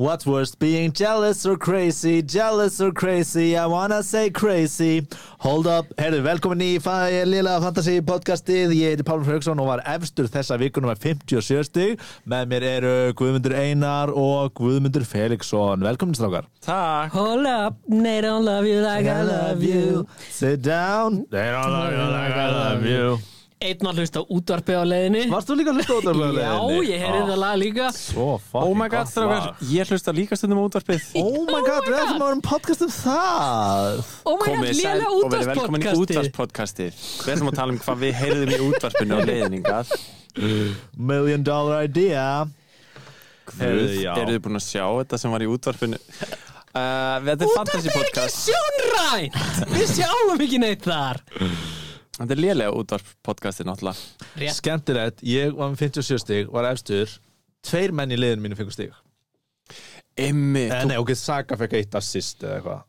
What's worse, being jealous or crazy, jealous or crazy, I wanna say crazy. Hold up, heyrðu, velkomin í Lilla Fantasy podcastið. Ég heiti Pálmur Fröksson og var efstur þessa vikunum með 57 stig. Með mér eru Guðmundur Einar og Guðmundur Felixson. Velkomin strákar. Takk. Hold up, they don't love you like I love you. Sit down. They don't love you like I love you Einn var hlust á útvarpi á leiðinni. Varst þú líka að hlusta út af Já, ég heyrði það lag líka. Svo fucking Oh my god, lag. ég hlusta líka stundum á útvarpið. Oh my god, við ætlum að vera um podcast um það. Oh my god, lélega og verið velkomin í útvarspodcasti Við ætlum að tala um hvað við heyrðum í útvarpinu á leiðningað Million dollar idea. Já. eru þið búin að sjá þetta sem var í útvarpinu? Uh, þetta er fantasy Útvarpi er ekki sjónrænt. Við sjáum ekki neitt þar Þetta er lélega útvarpodcastið náttúrulega. Rétt. Skemmtilegt, ég var með 57 stig Var efstur, tveir menn í liðinu mínu fengur stig. Emmi, Eh, þú, Nei, ok, Saga fekk eitt assist eða eitthvað.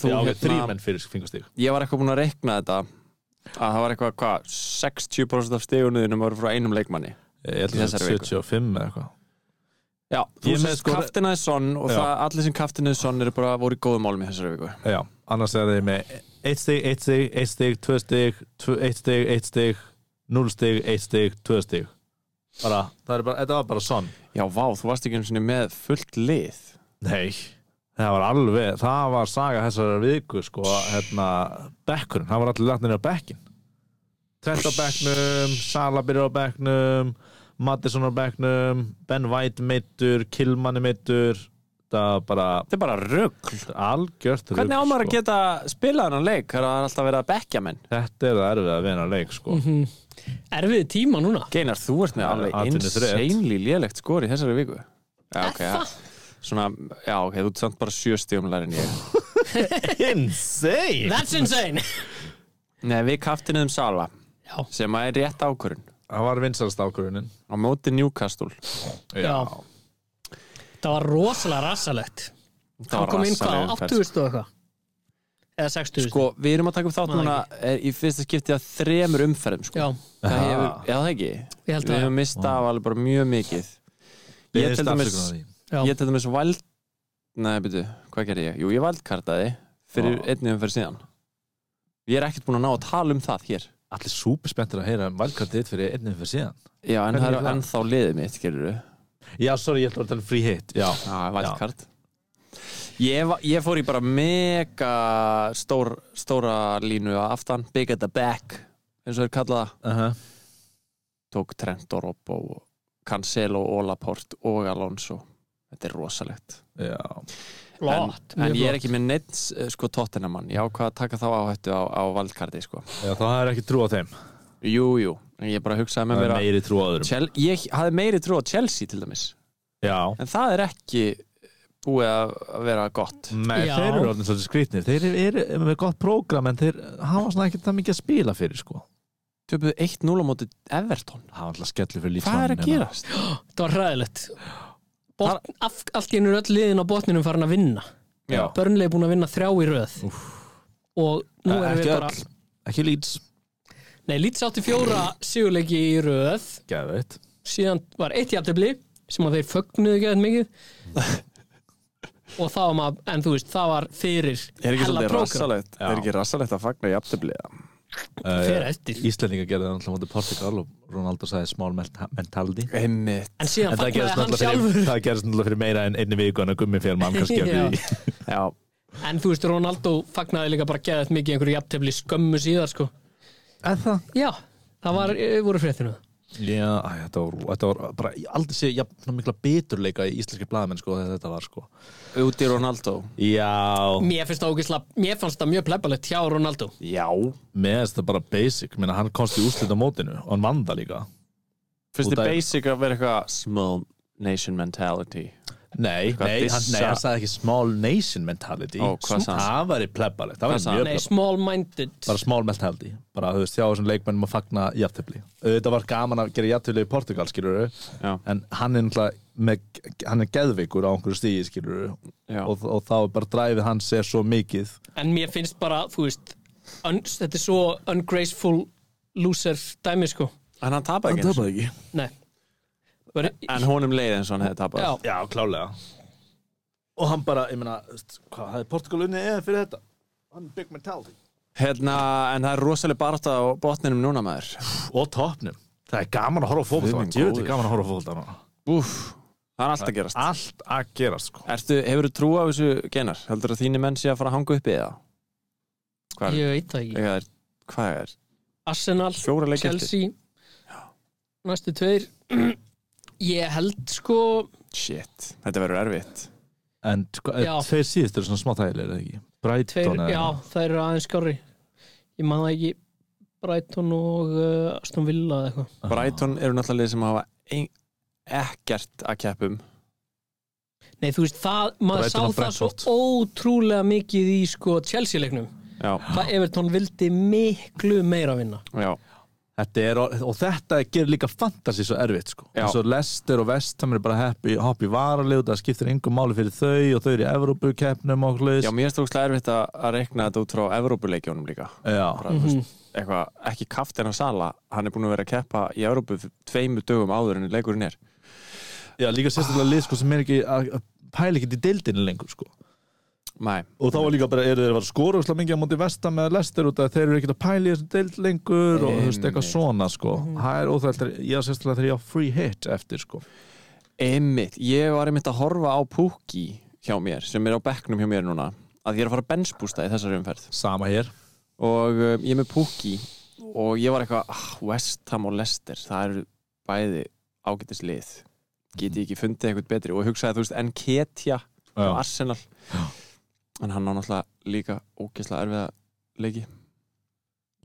Þú ok, hérna- þrýr menn fyrir fengur stig. Ég var eitthvað búin að reikna þetta að það var eitthvað, hvað, 60% af stegunuðinum voru frá einum leikmanni Ég held að það er viku. 75 eða eitthvað Já, þú sést sko- kaftinaði sonn og það, allir sem kaftinaði sonn eru bara voru í góðum málum í þessari viku. Já, annars er þið með 1 stig, 1 stig, 1 stig, 2 stig 1 stig, 1 stig 0 stig, 1 stig, 2 stig. Bara, það er bara, þetta var bara sonn Já, vá, þú varst ekki einu sinni með fullt lið. Nei, það var alveg það var saga þessari viku sko, hérna, bekkurinn, það var allir lagt á bekkin Trent á bekknum Sala byrjar á bekknum Mattisson á bekknum Ben White meittur, Kilman er meittur var bara Þetta er bara rugl. Algjört Hvernig rugl, á maður að sko. geta spilað hennan leik? Það er alltaf verið að bekja menn? Þetta er það erfið að vinna leik sko. Erfið tíma núna. Geinar, þú ert með alveg insanely lélegt skor í þessari viku. Já, ok, Er ja. Svona, já, ok, þú samt bara sjö stíum læri en ég. Insane! That's insane. Nei, við kaftinuðum Sala Já, sem er rétt ákvörun Það var vinsalast ákvörunin á móti Newcastle. Já. það var rosalega rassalegt Það kom inn hvað, rassaleg á umferð. 8000 og eitthvað? Eða 6000 Sko, við erum að taka upp þátt núna er, í fyrsta skipti að þremur umferðum sko. Já, Það hefur, já það ekki? Ég held Við að höfum mistað af alveg bara mjög mikið. Ég til dæmis Já. Ég til dæmis vald Nei, byrju, hvað gerði ég? Jú, ég valdkartaði fyrir Já. einni umferð síðan. Ég er ekkert búin að ná að tala um það hér Allir súper spenntur að heyra valkartið fyrir einnum fyrir síðan. Já, en það er er það? ennþá liðið mitt, gerður þú? Já, sorry, ég ætla að tala um free hit Já, Já, valdkart ég, ég fór í bara mega stór, stóra línu að aftan Big at the back eins og er kallað það. Uh -huh. Tók Trent og Robbo og Cancelo, Olaport og Alonso. Þetta er rosalegt. Já Flott, En mjög ég er ekki með neitt sko tóttenamann Ég ákvað að taka þá áhættu á, á valdkarti sko. Já, þá er ekki trú á þeim. Jú, jú, en ég bara hugsaði með Það mér er að meiri trú á öðrum. Chel Ég hafði meiri trú á Chelsea til dæmis. Já. En það er ekki búið að að vera gott. Nei, Já. þeir eru orðin svolítið skrýtnir. Þeir eru, eru með gott prógram en þeir hafa svona ekki það mikið að spila fyrir sko. Töpuðu 1-0 á móti Everton. Það var alltaf skellir fyrir lífsmann Hvað er að gerast? Það var ræðilegt Allt í ennur öll liðin á botninum farin að vinna. Já. Börnlega búin að vinna þrjá í röð. Og nú erum við bara ekki Leeds. Nei, Leeds átti fjóra sigurleiki í röð. Gæðveit Síðan var eitt jafntefli sem að þeir fögnuðu ekki mikið. Og það var maður, en þú veist, það var fyrir Er ekki hella prógram. Er ekki rassalegt að fagna í aftöfliða? Fer eftir? Íslendinga gerði það alltaf mútið Portugal og Ronaldo sagði small menta- mentality. Einmitt. En síðan En það hann náttúrulega sjálfur. fyrir, fyrir meira en einni viku en að gummi fyrir Já, En þú veist, Ronaldo fagnaði líka bara geðað mikið einhverju jafntefli skömmu síðar sko. En það? Já, það var, eh, voru fréttinu Já, æ, þetta, var, þetta var bara, ég aldrei sé jafn mikla biturleika í íslenski blaðamenn sko þegar þetta var sko. Úti Ronaldo. Já, Mér finnst það ógislega, mér fannst það mjög plebbalegt hjá Ronaldo. Já. Með þetta bara basic. Minna, hann komst í úrslit á mótinu og hann vann það líka. Fyrst Út þið basic að vera eitthvað Small nation mentality Nei, nei, hann, nei, hann sagði ekki small nation mentality. Ó? Það væri plebbalegt, það sagði mjög Nei, plebbalegt small-minded bara small mentality bara þú veist, hjá þessum leikmennum að fagna jafntefli. Auðvitað var gaman að gera jafntefli í Portugal skilur Já, en hann er náttúrulega með, hann er geðveikur á einhverju stíði skilur og, og þá er bara dræfið hans er svo mikið. En mér finnst bara, þú veist un, Þetta er svo ungraceful loser dæmi sko. En hann tapaði ekki Nei. Var, En honum leið eins og hann hefði tapað Já, Já, klálega og hann bara, ég veist, hvað, það er Portugal unni eða fyrir þetta hann er big mentality Hérna, en það er rosalega barátta á botninum núna maður og toppnum, það er gaman að horfa á fótbolta Guð minn ég veit góður. ekki gaman að horfa á fótbolta núna. Úf, það er allt að gerast allt að gerast sko. Ertu, hefur þú trú á þessu genar? Heldur að þínu menn sé að fara að hanga uppi eða? Hvað er, Ég veit það ekki hvað er, hvað er? Arsenal, Chelsea Næstu tveir Ég held sko Shit, þetta verður erfitt. En sko, Já. tveir síðust eru svona smá þægilegir eða ekki? Tveir, Brighton eða Já, það eru aðeins skári Ég man það ekki Brighton og uh, Aston Villa eða eitthvað. Brighton eru náttúrulega lið sem hafa ein, ekkert að keppum. Nei, þú veist, það, maður Brighton og sá það svo Brentford. ótrúlega mikið í sko Chelsea-leiknum. Já, Hvað Everton vildi miklu meira vinna. Já, Þetta er, og þetta gerir líka fantasy svo erfitt sko. Eins og Lester og Vestham er bara hopp í varalegu, það skiptir engum máli fyrir þau og þau eru í Evrópukeppnum og hlutis já mér er stókslega erfitt að, reikna þetta út frá Evrópuleikjónum líka. Bara, þú veist, eitthvað, ekki kaftin að sala hann er búin að vera að keppa í Evrópu tveimu dögum áður en leikurinn er Já, líka sérstaklega lið sko, sem er ekki að pæla ekki í deildinu lengur sko. Nei, og þá var líka bara, eru þeir að að skora úrslega mikið á móti Vestham eða Lester út að þeir eru ekki að pæla í þessum deild lengur og þú veist, eitthvað svona sko. það er óþægt, ég er sérstaklega þegar ég á free hit eftir sko. einmitt, ég var einmitt að horfa á Pukki hjá mér, sem er á bekknum hjá mér núna að ég er að fara að bensbústa í þessari umferð. Sama hér. Og uh, ég er með Pukki og ég var eitthvað, ah, West Ham og Leicester það eru bæði ágætis lið. Geti ekki fundið eitthvað betri? Og hugsaði, en hann á náttúrulega líka ógeðslega erfiða leiki.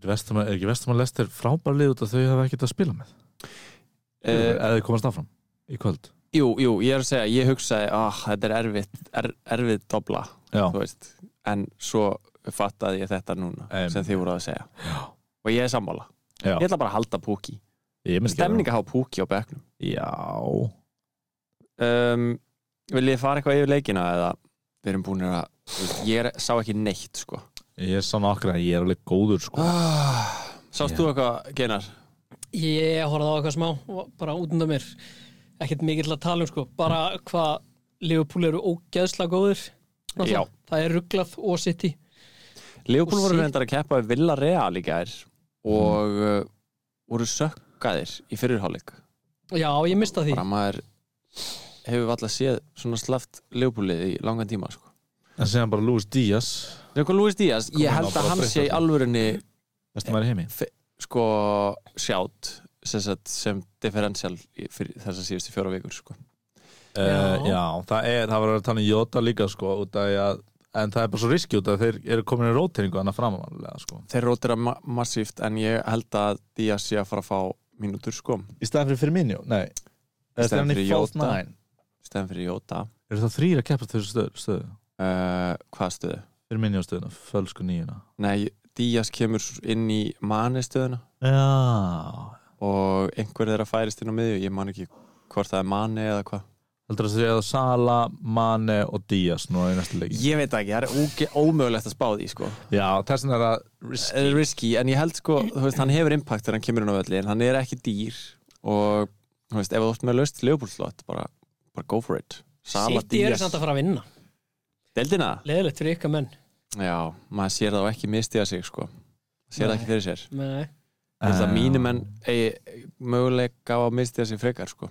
Vestham, er ekki Vestham og Lester frábær lið út að þau hafa ekkert að spila með? Uh, eða þau komast áfram í kvöld? Jú, jú, ég er að segja, ég hugsaði ah, þetta er erfitt, er, erfitt dobla en svo fattaði ég þetta núna Einmitt. sem þið voru að segja. Já. og ég er sammála, já. ég ætla bara að halda Pukki. Ég myndi gera stemning að hafa Pukki á bekknum. Það. Já. Um, Vil ég fara eitthvað yfir leikina eða við erum búin að ég er, sá ekki neitt sko. Ég er svona okkar að ég er alveg góður sko. Sást Já. þú eitthvað, Genar? Ég horfði á eitthvað smá og bara út undan mér. Ekkert mikið til að tala um sko. Bara hvað Liverpool eru ógeðslega góðir. Það er rugglað og City. Leopold Og voru reyndar að keppa við Villa Real í gær og uh, voru sökkaðir í fyrirháleik Já, ég mista því. Bara maður hefur alltaf séð svona slaft Leopoldið í langan tíma sko. En segja bara Luis Díaz Luis Díaz, ég held að hann sé í heimi sko sjátt sem, sem differential fyrir þessar síðustu fjóra vikur sko. Uh, Já. já, það er, það var að tala um Jota líka sko, að, en það er bara svo riski út að þeir eru komin í róteringu þannig framanlega sko. þeir rótira ma massíft en ég held að Díaz sé að fara að fá mínútur sko, Í staðan fyrir Firmino, nei Í staðinn fyrir Jota. Stefn fyrir Jóta Eru það þrýr að keppa þessu stöðu, stöðu? uh, hvað stöðu? Firmino stöðuna, fölsku nýjuna Nei, Díaz kemur inn í Mane stöðuna Já og einhver þeirra færist inn á miðju ég man ekki hvort það er Mane eða hvað Heldur það að segja að Sala, Mane og Díaz nú í næstu leiki ég veit ekki, það er ómögulegt að spá því sko. Já, þessin er það risky. risky, en ég held sko þú veist, hann hefur impact þegar hann kemur inn á völli en hann er ekki dýr og þú veist, ef þú ert með löst leopoldslott bara, bara go for it. City eru samt að fara að vinna. Deildina? Leðilegt fyrir ykkar menn. Já, maður sér það og ekki mistiða sig sko, sér það Nei. ekki fyrir sér. Nei. held að mínu menn eigi möguleika á að mistiða sig frekar sko.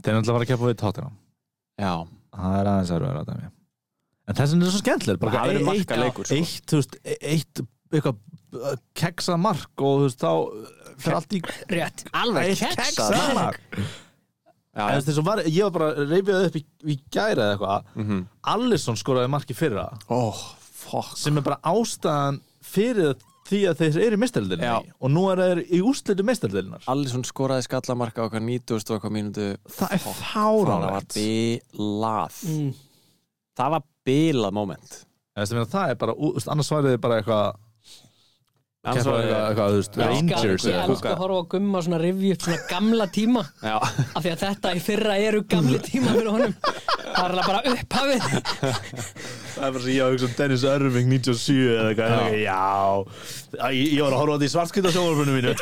Þeir er alltaf að fara að keppa við tóttina já, Það er aðeins að vera að dæmi. En þessin er svo skemmtileg það bara verður eitt, marka leikur sko. eitt, þú veist, eitt eitthvað uh, keksað mark og þú veist, þá fyrir allt í Rétt. Eitt keksað mark En þess að var, ég var bara reyfið upp í, í gæra eða eitthvað. Mm Allison skoraði marki fyrra oh, sem er bara ástæðan fyrir því að þeir eru í Já. mestarildinni og nú er þeir í úrslitu mestarildinnar Allison skoraði skallamarka okkar 90 og eitthvað mínútu. Það er fáránlegt. Mm. það var bilað moment. Þess að það er bara, annars værið þið bara eitthvað Var- eitthvað, þú veist. Rangers Ég eitthvað. að horfa á gumma svona rifja upp svona gamla tíma? Já, af því að þetta í fyrra eru gamli tíma fyrir honum. Það er alveg bara upphafið. Það er bara sem ég að hugsa um Dennis Irving 97 eða eitthvað, Já. Ég, ég var að horfa á þetta í svartkvita sjónvarpunum mínu.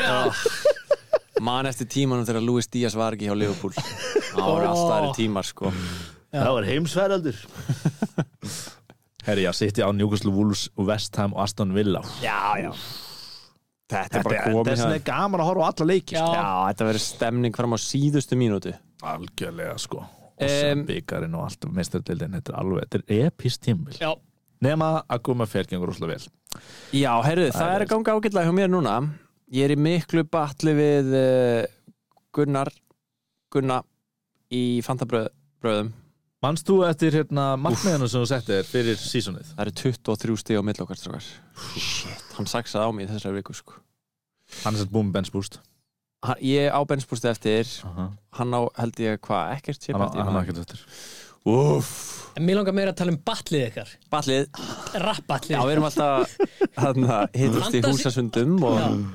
Man eftir tímanum þegar Luis Díaz var ekki hjá Liverpool. Það voru alltaf aðri tímar sko. Já. Það var heimsveraldur Herri, já, sitt ég á Newcastle Wolves og West Ham og Aston Villa. Já, já Þetta er Þetta bara er komið hjá að er gaman að horfa á alla leiki Já. sko. Já, þetta verður stemning fram á síðustu mínútu. Algjörlega, sko. Og Em, sem byggarinn og allt meistardildin Þetta er alveg, þetta er epist tímbil Já, Nema að Guma fer gengur rosalega vel. Já, heyrðu, það er að ganga ágætlega hjá mér núna. Ég er í miklu batli við uh, Gunnar Gunna í Fantabröðum Manst þú eftir hérna markmiðinu sem þú setti þér fyrir sísonið? Það eru 23 stíð á mill okkar strókar Shit, hann saksaði á mig þessari viku sko. Hann er sett búin bench boost hann, Ég á benspústi eftir. Uh -huh. Hann á, held ég, hvað, ekkert sé Hann á- partí, hann á ekkert eftir. Úff, en mér langar meira að tala um batlið ykkar. Ballið? Já, við erum alltaf hann, hittust í Fantasi- húsasundum og Já.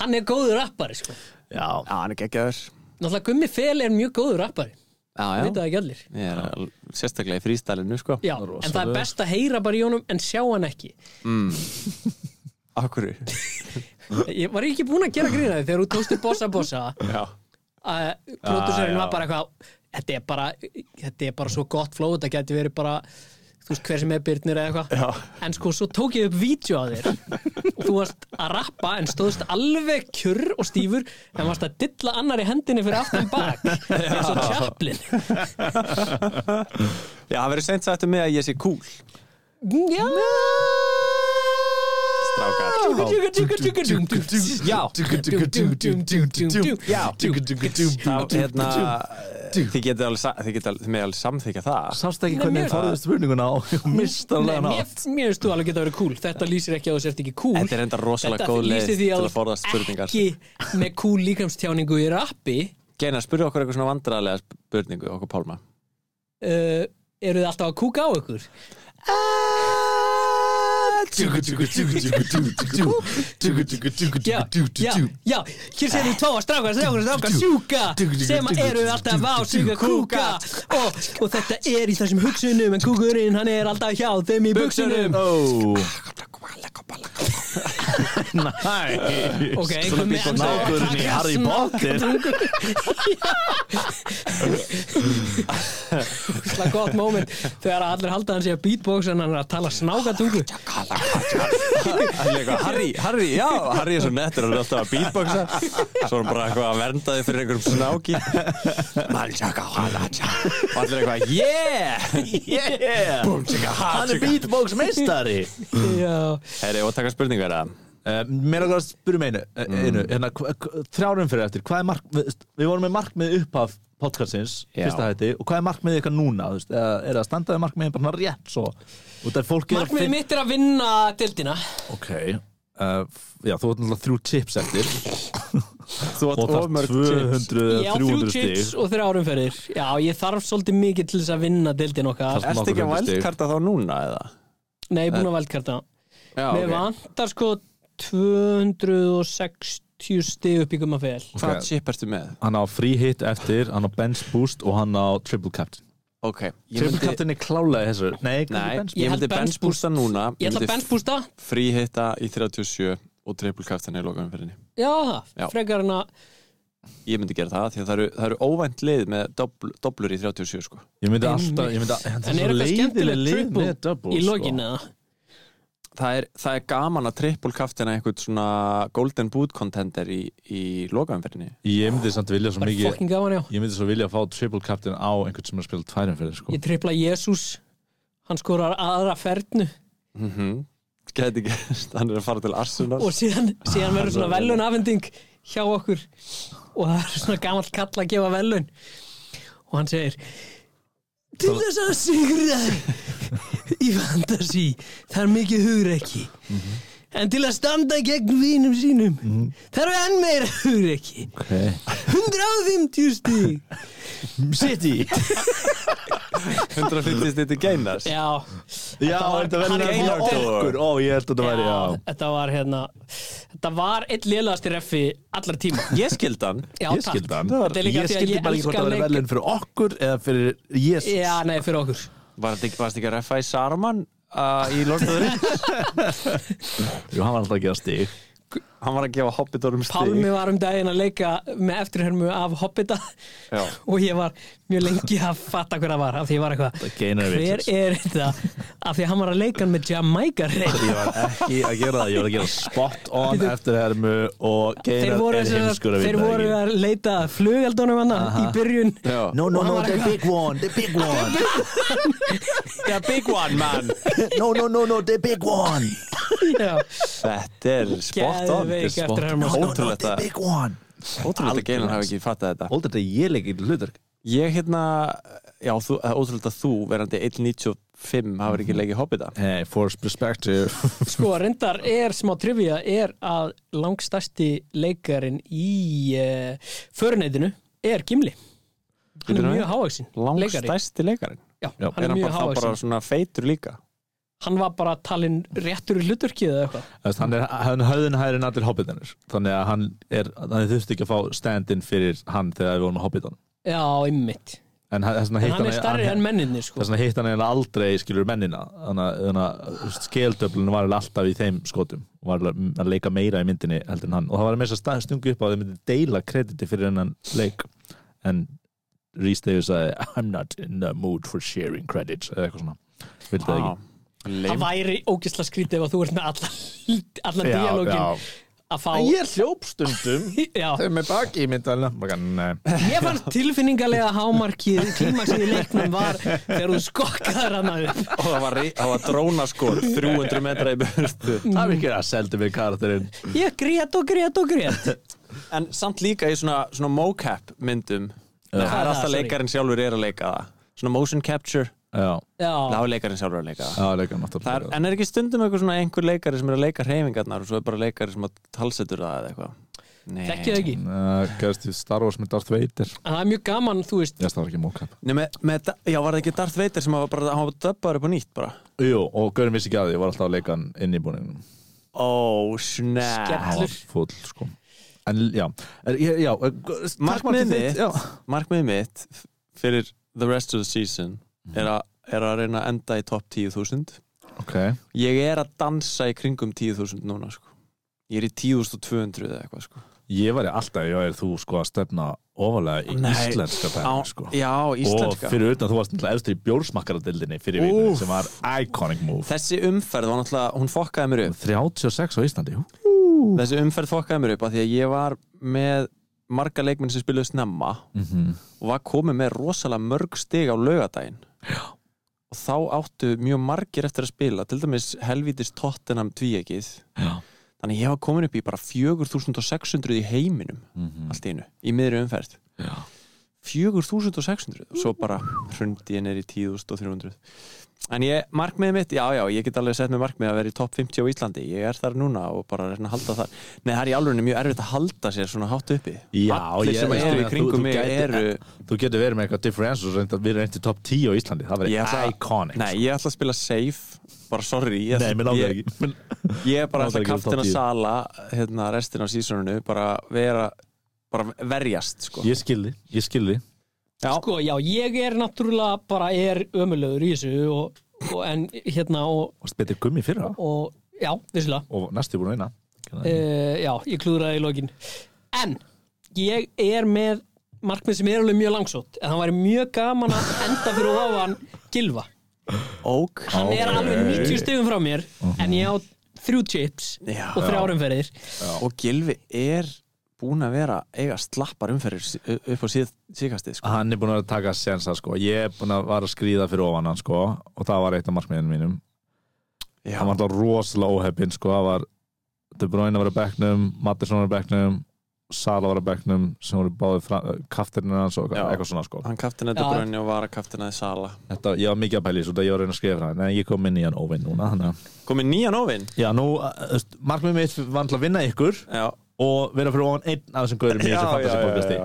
Hann er góður rappari sko. Já, Já, hann er geggjaður. Náttúrulega Gummi Fel er mjög góður rappari Já, Veit já, það ekki allir. Er al- sérstaklega í frístælinu, sko. Já, Rosalegur. en það er best að heyra bara í honum en sjá hann ekki. Mm. Akkur Ég var ekki búin að gera grína því þegar þú tókstu bossa bossa? Já. Að pródúserinn já. var bara eitthvað þetta er bara, þetta er bara svo gott flow þetta geti verið bara þú veist hver sem er byrnir eða eitthvað. En sko svo tók ég upp vídeo að þér. Og þú varst að rappa en stóðst alveg kjurr og stífur en varst að dilla annar í hendinni fyrir aftan bak eins og Chaplin. Já, það verður seint sagt um mig að ég sé cool Já Þið getið alveg, samþykja það sást ekki hvernig forðist spurninguna á mistanlega nátt mér finnst þú alveg geta verið cool Þetta lýsir ekki að þú sért ekki cool Þetta er enda rosalega góð leið til að forðast spurningar ekki með cool líkamstjáningu í rappi Geinar, spurðu okkur eitthvað svona vandræðlega spurningu okkur Pálma uh, eru þið alltaf að kúka á ykkur? Já, já, já, hér séum við tvo strákar, strákar, strákar, sjúka sem eru alltaf á að kúka og, og þetta er í þessum hugsunum en kúkurinn hann er alltaf hjá þeim í buksunum Ó Næ Ok, einhver með enda á að Nákurinn í Harry Potter. Svona gott moment þegar allir halda hann sé að beatbox en hann er að tala snákatungu. Harry, Harry, já, Harry er svo nettur hann er alltaf að beatboxa. Svo er hann bara eitthvað að vernda þig fyrir einhverjum snáki. Og allir eitthvað yeah Yeah. Hann er beatbox meistari Já, Herri, og taka spurningu er það Uh, mér er að spyrja með einu, mm. einu. Hérna, þrjárum fyrir eftir, hvað er markmið við vorum með markmið upphaf podcastins Já. fyrsta hætti, og hvað er markmið ykkar núna veist, eða, er það standaði markmiðin bara rétt svo, að markmiðið finn- mitt er að vinna dildina ok, uh, já, þú ert náttúrulega þrjú chips eftir. Þú og átt það of mörg 200 Ég eða á þrjú 300 chips stig. og þrjá umferðir. Já, ég þarf svolítið mikið til þess að vinna dildin okkar. Ertu ekki að vældkarta þá núna eða? Nei, ég er búin að veldkarta Já, Mér vantar sko 260 stig upp í gumma fel. Hvað chip ertu með? hann á free hit eftir, hann á bench boost og hann á triple captain. Ok, ég triple myndi captain er klálega þessu. Nei, Nei, bench ég held myndi bench benchboosta núna. Ég ætla að myndi benchboosta frí hitta í 37 og triple captain í lokaumferðinni. Já, Já. frekar en að Ég myndi gera það því að það eru, það eru óvænt lið með dobl, doblur í 37 sko. Ég myndi alltaf ég myndi, það En er er skemmtilegt lið triple í lokin eða Það er, það er gaman að triple captain eitthvað svona golden boot contender í, í lokaumferðinni. Ég myndi samt vilja svo mikið gaman, Ég myndi svo vilja að fá triple captain á einhvern sem er að spila tværum fyrir sko. Ég tripla Jésús Hann skorar aðra fernu. Mm -hmm. Gæti ekki, hann er að fara til Arsenal. Og síðan, síðan verður svona velun afhending hjá okkur. Og það er svona gamall kall að gefa velun. Og hann segir til þess að sigra í fantasi það er mikið hugreiki en til að standa gegn vínum sínum það er enn meira hugreiki okay. 150 stig. City. 150 stið til Geinas. Já, já, Þetta var- þetta að flottur. okkur. Ó, ég held að þetta væri, já, já. þetta var hérna þetta var eitt lélegasti reffi allar tíma Ég skildi hann. Já, Ég takk. skildi hann. Þetta er líka Ég því að skildi ég bara ekki hvort elska það leik- velun fyrir okkur eða fyrir Jesus já, nei, fyrir okkur. Var þetta ekki, varst ekki að reffa í Saruman uh, í Lord of the Rings? Jú, hann var alltaf að gera stig hann var að gefa Hobbitorum stig Pálmi var um daginn að leika með eftirhermu af Hobbita. Já. og ég var mjög lengi að fatta hver það var af því ég var eitthvað hver er þetta? Af því að hann var að leika með Jamaica reyð Ég var ekki að gera það, ég var að gera spot on Bíddu. eftir hermu og þeir geinar voru, er heimskur að þeir vita voru ekki. að leita að flugaldunum hann í byrjun. Já. No, no, no, the big one, the big one. The big one man. No, no, no, no, the big one. Já, Þetta er spot on Er eftirherma. No, no, no, Ótrúlegt the að big one. Ótrúlegt að Geinar hafi ekki fattað þetta. Óldar þetta ég leik í hlutverk. Ég hérna, já, þú, það er ótrúlegt að þú verandi 1.95 hafur ekki leikið Hobbita. Hey, for perspective. Sko reyndar er smá trivia er að langstæsti leikarin í uh, föruneytinu er Gimli. Hann er mjög leikari Langstæsti leikarinn. Já, hann Er er hann mjög bara, þá bara hávaxin svona feitur líka hann var bara talinn réttur í hlutverkið eða eitthvað? Hann er hann höfðin hægri en allir hobbitanir þannig að hann er hann þurfti ekki að fá stand-in fyrir hann þegar við vorum á hobbitan já, ymmit en en hann er starri en menninni sko. þess vegna hitt hann eiginlega aldrei skilur mennina. Þannig að- þannig að skeldöflun var alltaf í þeim skotum. Og var að leika meira í myndinni heldur en hann. Og það var með þess að stungu upp á að þau myndi deila krediti fyrir hennan leik. En Rhys Davies sagði I'm not in the mood for sharing credits eða eitthvað svona vildi það það væri ógisla skrítið ef að þú ert með allan Já, dialógin já. að fá ég er hljópstundum. Já, þau með baki í myndalina. Nei. ég fannst tilfinningalega hámarkið klímaksið í leiknum var þegar þú skokkaður hann upp. Og það var, það var drónaskor 300 metra í burtu. Það er ekki að seldu mig karakterinn. Ég grét og grét og grét. En samt líka í svona, svona mocap myndum. Það er er það, alltaf leikarinn sjálfur er að leika það. Svona motion capture já, já, Það er leikarinn sjálfur að leika. Það já, Það er, en er ekki stundum eitthvað svona einhver leikari sem er að leika hreyfingarnar og svo er bara leikari sem að talsetur það eða eitthvað? Nei. þekkið það ekki? Gæðist í Star Wars með Darth Vader. Það er mjög gaman, þú veist. Ekki mókap Nei, með, með, da- já, var það ekki Darth Vader sem var bara, hann var döbbaður upp á nýtt bara? Jú, og Gaurin vissi ekki að því, ég var alltaf að leika hann inn í búningunum Ó, Skell- Hann var full, sko. En já, er, ég- já eh, takk Markmið Martin, mitt, já. markmið mitt fyrir the rest of the season er, a, er að reyna að enda í topp 10.000 Ok, Ég er að dansa í kringum 10.000 núna sko. Ég er í 10.200 eða eitthvað sko. ég var í alltaf, já, er þú sko að stefna ofalega í Nei, íslenska dæmi, sko Já, Og íslenska fyrir utan, þú varst náttúrulega efstur í bjórsmakkaradildinni fyrir Úff. sem var iconic move Þessi umferð var náttúrulega, hún fokkaði mér upp 36 á Íslandi, jú Þessi umferð fokkaði mér upp af því að ég var með marga leikmenn sem spiluðu snemma Mhm. og var komið með rosalega mörg stig á laugadaginn Já. og þá áttu mjög margir eftir að spila til dæmis helvítis Tottenham tvíegið þannig ég var komin upp í bara 4600 í heiminum Mhm. allt í einu, í miðri umferð Já 4600 og svo bara hrundi ég neyri 10.300 en ég, markmiðið mitt, já já ég get alveg sett með markmið að vera í topp 50 á Íslandi. Ég er þar núna og bara reyna að halda þar. Nei, það er í alveg mjög erfitt að halda sér svona hátt uppi. Já, allir ég- sem ég- eru í kringum mig eru Þú getur verið með eitthvað difference og við erum reyndi topp 10 á Íslandi. Það ætla- iconic Nei, ég ætla að spila safe. Bara sorry ég, Nei, langar ég, ég bara ekki að kaftin topp að 10. sala hérna restin af sísoninu bara vera bara verjast sko. Ég skilði, ég skilði Já, sko, já, ég er náttúrulega bara er ömulegur í þessu og, og en hérna og, Og spetið gummi fyrra? Og já, vissulega. Og næstu búin að eina uh, já, ég klúðraði í lokin. En ég er með markmið sem er alveg mjög langsótt en það væri mjög gaman að enda fyrir ofan Gilva, ók hann er alveg 90 stegum frá mér en ég á þrjú chips Já. og þrjárum ferðir og Gilvi er búin að vera eiga slappar umferðir upp á síð, síkastið sko. Hann er búin að taka sensa sko. Ég er búin að vara að skrýða fyrir ofan hann sko Og það var eitt af markmiðinu mínum. Já, Hann var alltaf rosalega óheppinn sko. Það var De Bruyne að bekknum Mattisson var að bekknum Sala var að bekknum sem voru báði kaftirinn hans og Já. eitthvað svona sko. Hann kaftin Já. þetta brönni og var að kaftina í sala Þetta, ég var mikið að pæla í þessu þetta ég var að reyna að skrifa það en ég kom inn í hann óvinn núna að komið nýjan óvinn Já, nú, uh, markmið mitt var alltaf að vinna ykkur. Já, og vera fyrir ofan einn af þessum gaurum í þessu fantasy podcasti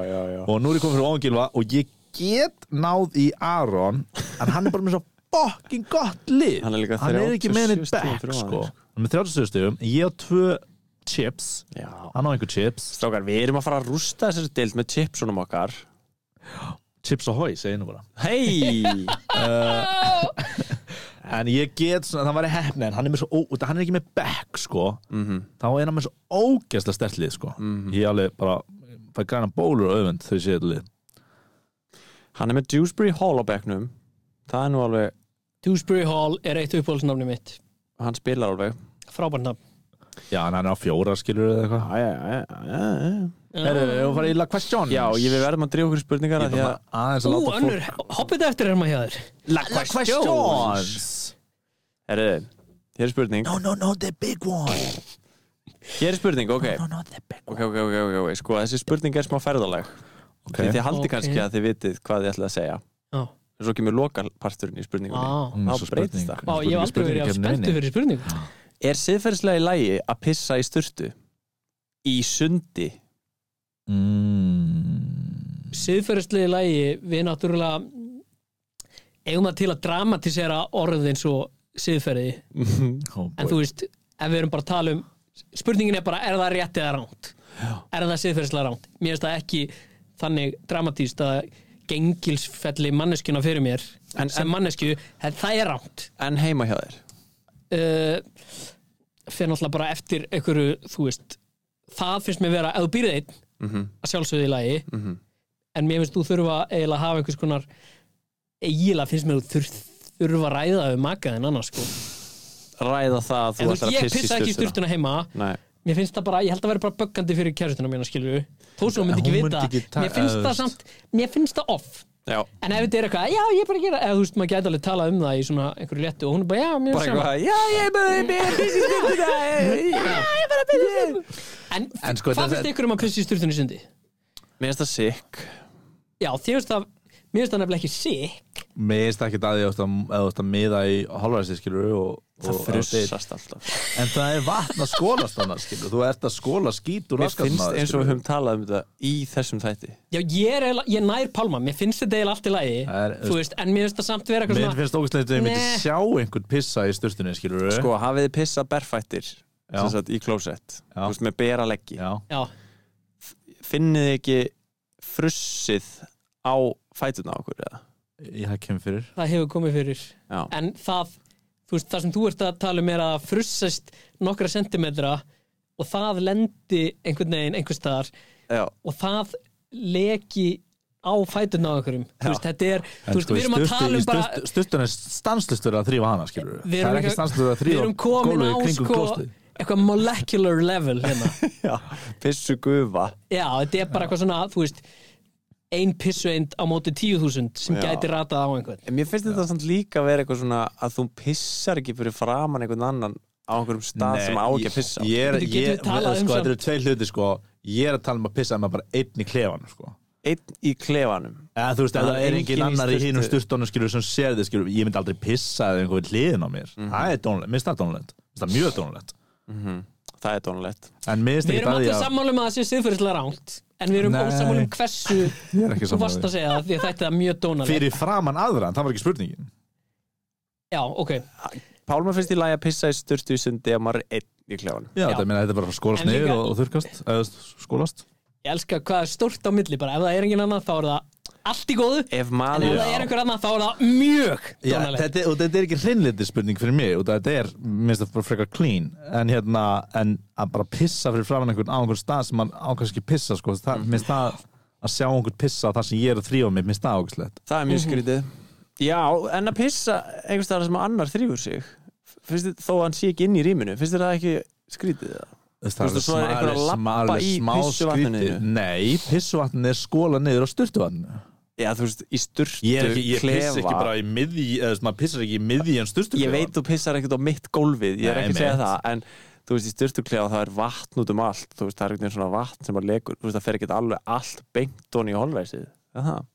og nú er ég komið fyrir ofan Gilva og ég get náð í Aron en hann er bara með svo fucking gott lið. Hann er líka hann er ekki með 37 neitt stigum back sko. sko. hann er með 37 stegum ég á tvö chips. Já. hann á einhver chips. Strákar, við erum að fara að rústa þessari dild með chipsunum okkar. Chips og hói, segi ég nú bara. Hei! En ég get svona, það væri hefni En hann er, með svo, ó, út af hann er ekki með back sko. Mhm. Þá er hann með svo ógeðslega stertlið sko. Ég alveg bara fæ græna bólur og öfund þegar ég sé þetta lið. Hann er með Dewsbury Hall á bekknum. Það er nú alveg, Dewsbury Hall er eitt uppáhaldsnafni mitt. Hann spilar alveg. Frábært nafn. Já, en hann er á fjóra skilur eða eitthvað. Já. Herru, við erum farið í la question? Já, ég við verðum að drífa okkur í spurningar Ég af því bara að aðeins að Ú, láta önnur, hoppið eftir er maður hjá þér. La questions Herru, hér er spurning. No, no, no, the big one. Hér er spurning, ok. No, no, the big Ok, ok, ok, ok, ok, sko, þessi spurning er smá ferðaleg Ok. Því þið haldi Ok. kannski að þið vitið hvað þið ætlaði að segja. Já, En svo kemur lokalparturinn í spurningunni. Mm, Þá svo breytist spurning. það. Vá, ég hef aldrei verið að spenntu fyrir spurningu. Er siðferðislega í lægi að pissa í sturtu? Í sundi? Mm. Siðferðislega lægi við náttúrulega eigum það til að dramatisera orðið eins og siðferði. Oh, en þú veist, ef við erum bara að tala um spurningin er bara, er það rétt eða ránt er það siðferðislega ránt mér finnst það ekki þannig dramatíst að gengilsfelli manneskjuna fyrir mér En- sem en- mannesku, það er ránt En heima hjá þér? Uh, fyrir náttúrulega bara eftir einhverju, þú veist það finnst mér vera, ef þú býrð einn mm að sjálfsögðu í lagi -hmm. en mér finnst þú þurfa eiginlega að hafa einhvers konar eiginlega finnst mér þú þurf, þurfa að ræða um makaðin annars sko. Ræða það að en þú þú ætlar veist, að ég pissa pissa í ekki í sturtuna. sturtuna heima. Nei, mér finnst það bara, ég held að vera bara böggandi fyrir kærustuna mína skilju, þó svo hún En myndi ekki hún vita. myndi ekki ta- mér finnst það samt, mér finnst það off. Já. En ef þetta er eitthvað, já ég er bara að gera eða þú veist, maður gæti alveg talað um það í svona einhverju léttu og hún er bara, já, mér Bara er sama eitthvað, já, ég er bara ég er að pissa í sturtuna. Já, ég er bara að pissa í sturtuna. En, En sko, hvað þetta- finnst ykkur um að pissa í sturtunni sundi? Mér finnst það sick. Já, þér finnst það mér finnst það nefnilega ekki sick. Mér finnst ekki að því að þú ert að miða í halvaræsti skilur og, Það og frussast alltaf. En það er vatn að skólast annars skilur Þú ert að skóla skít úr Mér raskatinn finnst eins og við höfum talað um þetta í þessum þætti. Já, ég er, ég nær pálma, mér finnst þetta eiginlega allt í lagi Það er- þú veist, en mér finnst það samt vera eitthvað Mér finnst ógæslega að ég myndi sjá einhvern pissa í sturtunni skilur Sko, hafið þið pissað berfættir Já. sem sagt, í klósett? Með bera leggi. Já, já, Finnið ekki frussið á fætuna okkur eða? hef kemur fyrir. Það hefur komið fyrir. Já, en það, þú veist, það sem þú ert að tala um er að frussast nokkra sentimetra og það lendi einhvern veginn einhvers staðar já, og það leki á fæturna á einhverjum. Þú veist, þetta er, þú veist, sko, við erum að tala um bara Sturtunni er stanslustur að þrýfa hana skilur Við Það er ekki stanslustur að við þrýfa á kringum sko klóstið eitthvað molecular level hérna. Já Pissu gufa. Já, þetta er bara eitthvað svona, þú veist ein pissueind á móti tíu þúsund sem Já. gæti ratað á einhvern. En mér finnst þetta samt líka að vera eitthvað svona að þú pissar ekki fyrir framann einhvern annan á einhverjum stað sem á ekki að pissa. ég, ég, Bíddu, getum ég, við talað um sko, Þetta eru tvei hluti sko. Ég er að tala um að pissa með bara einn í klefan sko. Einn í klefanum. Eða, þú veist, ef Það er er enginn engin í annar í sturtu. hínum sturtunum skilur sem sér þið skilur, ég myndi aldrei pissa eða einhver við hliðin á mér. Það er dónulegt, mér finnst það dónulegt mér finnst það mjög dónulegt Það er dónulegt en mér finnst við ekki erum það allir sammálum að það sé siðferðislega ránt en við erum Nei. ósammálum hversu er þú varst að segja það því að þetta er mjög dónalegt. Fyrir framann aðra, það var ekki spurningin. Já, ok, Pálma finnst í lagi að pissa í sturtu í sundi ef maður er einn í klefanum. Já, Já. meina þetta er bara að skólast niður og, og þurrkast eða skólast. Ég elska hvað er stórt á milli bara, ef það er engin annan þá er það allt í góðu. Ef en maður ef það er einhver annan þá er það mjög Já, þetta, og þetta er ekki hreinliti spurning fyrir mig og þetta er, minnst þetta bara frekar clean. En hérna, en að bara pissa fyrir framann einhvern á einhvern stað sem mann ákvæmst ekki pissa, sko, það, minnst það að sjá einhvern pissa á það sem ég er að þrýfa mig, minnst það ákvæmstlegt Það er mjög skrítið. Já, en að pissa einhvers staðar sem annar þrýfur sig finnst þið, þó að hann sé ekki inn í rýminu finnst þið það ekki skrítið það? Það Veistu, svo er einhver að labba í pissuvatninu? Nei, pissuvatninu er skóla niður á sturtuvatninu Já, þú veist, í sturtu, Ég, ekki, ég klefa. pissa ekki bara í miðji eða maður pissar ekki í miðji en sturtu Ég veit þú pissar ekkert á mitt gólfið Ég er Nei, ekki að segja það En þú veist, í styrtuklefa það er vatn út um allt Þú veist, það er einhvern veginn svona vatn sem að legur Þú veist, það fer ekki alveg allt beint onni í holræsið. Er það?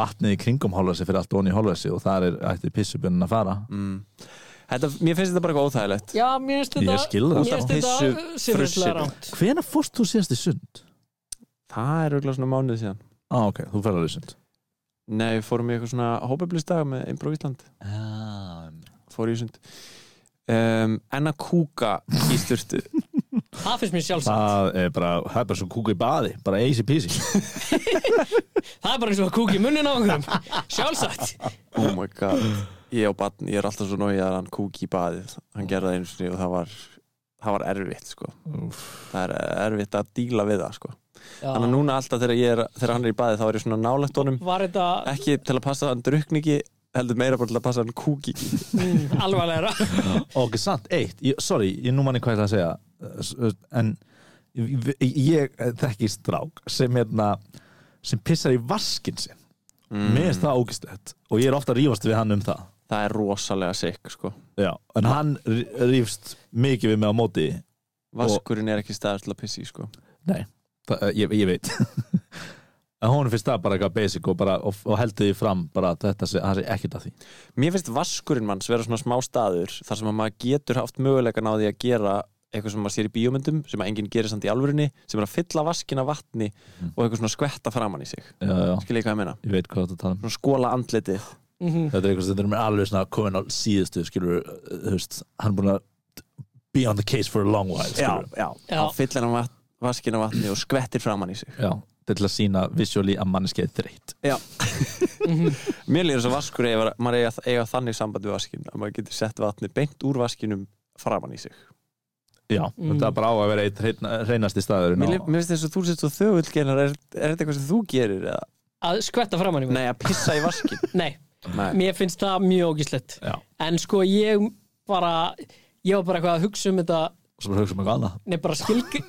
Vatnið í kringum hálfæsi fyrir allt onni í hálfæsi og þar er ætti pissubunnin að fara. Mm. Þetta, mér finnst þetta bara eitthvað óþægilegt. Já, mér finnst Ég þetta skil það. mér finnst þetta Hvena fórst þú síðast í sund? Það er auðvitað svona mánuð síðan Á, ok, þú ferðar í sund Nei, fórum í eitthvað svona hópablistag með Improv Ísland. Ah, Fór í sund um, En að kúka í styrtu það finnst mér sjálfsagt. Það er bara, það er bara svo kúku í baði bara easy peasy. Það er bara eins og að kúka í munnin á einhverjum. Sjálfsagt. Oh my god. Ég og barn, ég er alltaf svo nóg að hann kúki í baðið, hann gerði það einu sinni og það var, það var erfitt sko. það er erfitt að díla við það sko. Þannig að núna alltaf þegar, ég er, þegar hann er í baðið þá er ég svona nálægt honum. Var þetta ekki til að passa hann drukningi heldur meira bara til að passa hann kúki. Mm, alvarlegra? Ok, sant, eitt, ég, sorry, ég nú manni hvað ég ætla að segja. En ég, ég þekki strák sem hérna sem pissar í vaskin sinn. Mm. mér finnst það ógistett og ég er ofta að rífast við hann um það. Það er rosalega sikk sko. Já, en hann rí- rífst mikið við mig á móti. Vaskurinn er ekki staður til að pissi sko. Nei, það, eh, ég, ég veit en hún finnst það bara eitthvað basic og, bara, og, og heldur því fram bara að þetta sé, sé ekkert að því mér finnst vaskurinn manns vera svona smá staður þar sem að maður getur haft mögulegan á því að gera eitthvað sem maður sér í bíómyndum sem að enginn gerir samt í alvörinni sem er að fylla vaskina vatni Mm. og eitthvað svona skvetta framann í sig Já, já, skil ég hvað ég meina, ég veit hvað þetta tala um svona skóla andlitið Mhm. Þetta er eitthvað sem þetta er alveg svona komin á síðustu skilur, uh, þú veist, hann er búin að be on the case for a long while skilur. já, Já. þá fyllir hann vat, vaskina vatni og skvettir framann í sig. Já, þetta er til að sína visually að manneskið er þreytt. Já, Mhm. mér líður þess að vaskur eiga, maður eiga, eiga þannig samband við vaskin að maður getur sett vatni beint úr vaskinum framann í sig. Já, Mm. þetta er bara á að vera eitt hreina- hreinasti staður mér, mér finnst þess að þú sett svo þögull genar, er, er þetta eitthvað sem þú gerir eða? Að skvetta framann í mig? nei, að pissa í vaskin. Nei, nei, mér finnst það mjög ógislegt Já, En sko ég bara ég var bara eitthvað að hugsa um þetta og svo bara hugsa um eitthvað annað. Nei, bara skilg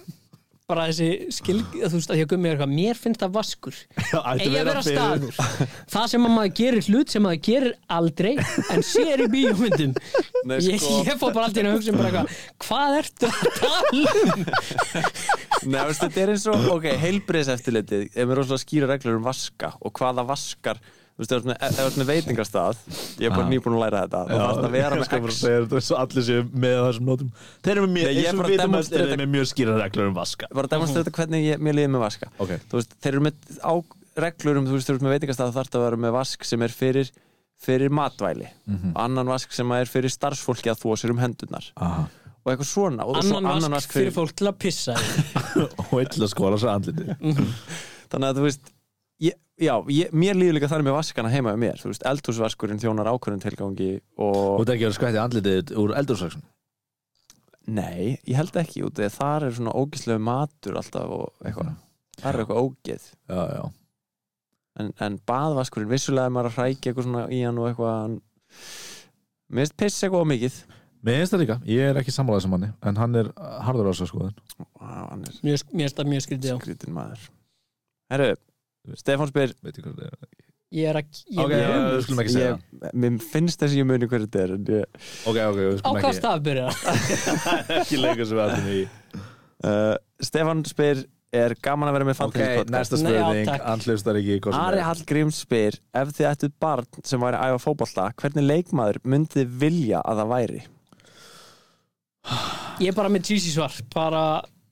bara þessi skilg, þú veist að ég gummi eitthvað mér finnst það vaskur. Að vera staður. það sem að maður gerir hlut sem maður gerir aldrei en sér í bíómyndum. Nei, ég, sko. ég fór bara alltaf inn að hugsa um bara eitthvað hvað ertu að tala um? Nei, veist, þetta er eins og, ok, heilbriðs eftirlitið ef við rosalega skýra reglur um vaska og hvaða vaskar, þú veist, ef þú ert með- þú ert veitingastað ég er bara nýbúin að læra þetta og það er að vera með X Þetta er svo allir séu með þessum nótum. Þeir eru með mjög, Nei, ég er eins og við að vitum að demonstrate- þeir eru með mjög skýra reglur um vaska. Bara að demonstrata hvernig ég, mér líður með vaska. Ok, þú veist, þeir eru með á reglur um, þú veist, þeir eru með veitingastað þarf það að vera með vask sem er fyrir fyrir matvæli. Mhm. og annan vask sem er fyrir starfsfólki að þvó sér um hendurnar. Aha. Og eitthvað svona og svo annan vask fyrir fólk til að pissa. Og eitt til að skóla svo andliti þannig að þú veist ég, já, ég, mér líður líka þannig með vaskana heima með mér, þú veist, eldhúsvaskurinn þjónar ákvörðun tilgangi Og og þetta er ekki að skvætti andlitið úr eldursaksum nei, ég held ekki út eða þar er svona ógislegu matur alltaf og eitthvað, þar er eitthvað ógeð. Já, já. En, en baðvaskurinn, vissulega er maður að hrækja eitthvað svona í hann og eitthvað hann... mér finnst piss eitthvað ómikið Mér finnst það líka, ég er ekki sammálaðið sem manni En hann er harður á þessu skoðun. Hann er mér finnst það mjög skrítið á skrítin maður. Herru, Stefán spyr Ég er að ég, Ok, ég, við skulum ekki segja ég, mér finnst þess að ég muni hverju þetta er en ég, Ok, ok, við Á skulum hvað ekki stað byrja? Ekki leikur sem við ætlum í uh, Stefán spyr er gaman að vera með Ok, fantasy podcast næsta Nei, já, spurning takk. Hann hlustar ekki hvað sem Ari er Hallgríms spyr ef þið ættuð barn sem væri að æfa fótbolta hvernig leikmaður myndið þið vilja að það væri? Ég er bara með cheesy svar bara,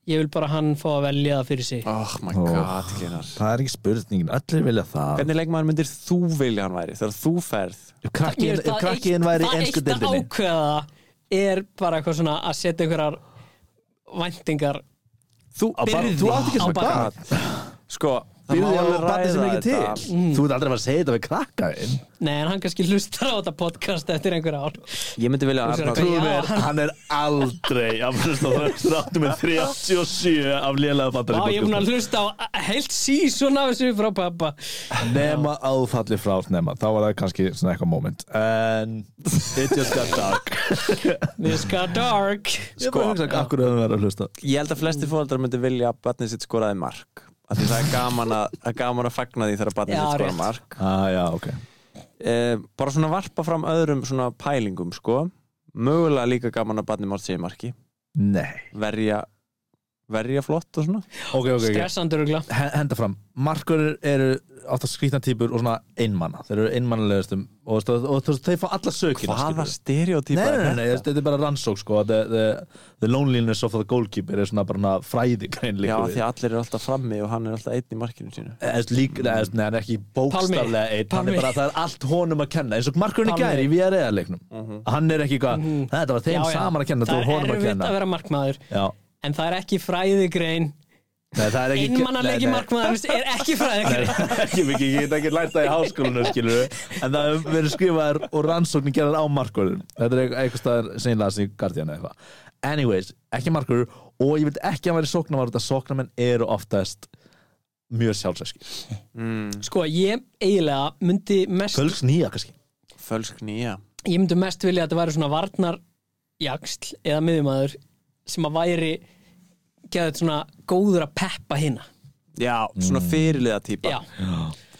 ég vil bara hann fá að velja það fyrir sig. Oh my Oh. god, Glinar Það er ekki spurningin, allir vilja það. Hvernig leikmaður myndir þú vilja hann væri? Þegar þú ferð? Ef krakkiðin það eitt- væri í það ennsku eitt að deildinni ákveða er bara eitthvað svona að setja einhverjar væntingar Þú, Á bara- byrði Þú átt ekki svona gæt sko, má á barni sem er ekki til. Þetta. Þú ert aldrei að fara að segja þetta við krakkaðin Nei, en hann kannski hlustar á þetta podcast eftir einhver ár. Ég myndi vilja að Já, mér, hann- hann er aldrei að hlusta á þessar áttum með 37 af lélega Vá, fattar ég er búin að hlusta á heilt sísón af þessu frá pappa Nema áfalli frá nema. Þá var það kannski svona eitthvað moment. En it just got dark. This got dark. Ég hugsa Akkur hefur verið að hlusta. Ég held að flesti fóldrar myndi vilja að barnið sitt skoraði mark af því það er gaman að, að, gaman að fagna því þegar barnið sitt skora mark. Ah, Já, ok. Eh, bara svona varpa fram öðrum svona pælingum sko. Mögulega líka gaman að barnið mátt segja marki. Nei. Verja, verja flott og svona. Ok, ok, ok. Stressandur ugla He- Henda fram. Markur eru átt að skrýtna típur og svona einmanna Þeir eru einmannulegastum og, og, og, og þeir fá alla sökina hvaða skilurðu. stereotypa Nei, nei, er nei, nei, þetta? þetta er bara rannsók sko. The, the, the loneliness of the goalkeeper er svona bara fræði grein Já, því allir eru alltaf frammi og hann er alltaf einn í markinu sínu. Eða líka, eða, nei, hann er ekki bókstaflega einn, hann er bara, það er allt honum að kenna. Eins og markurinn í gæri í VRE-leiknum Mhm. hann er ekki eitthvað, þetta var þeim Já, já. saman að kenna þetta Það er honum að erfitt að vera markmaður. Já, En það er ekki fræðigrein. Nei, það er ekki einmannalegi nei. markmaðurins er ekki mikið, ég get ekki lært það í háskólinu skilur en það hefur verið skrifaðar og rannsóknir gerðar á markvörðum. Þetta er eitthvað- staðar las í Guardian eða eitthvað. Anyways, ekki markvörður og ég vil ekki að hann væri sóknarvar þetta sóknarmenn eru oftast mjög sjálfsæskir mm, sko ég eiginlega myndi mest Fölgs nýja kannski. Fölsk nýja. Ég myndi mest vilja að þetta væri svona varnar jaksl eða miðumæður sem að væri geða svona góður að peppa hinna Já, svona fyrirliða típa. Já,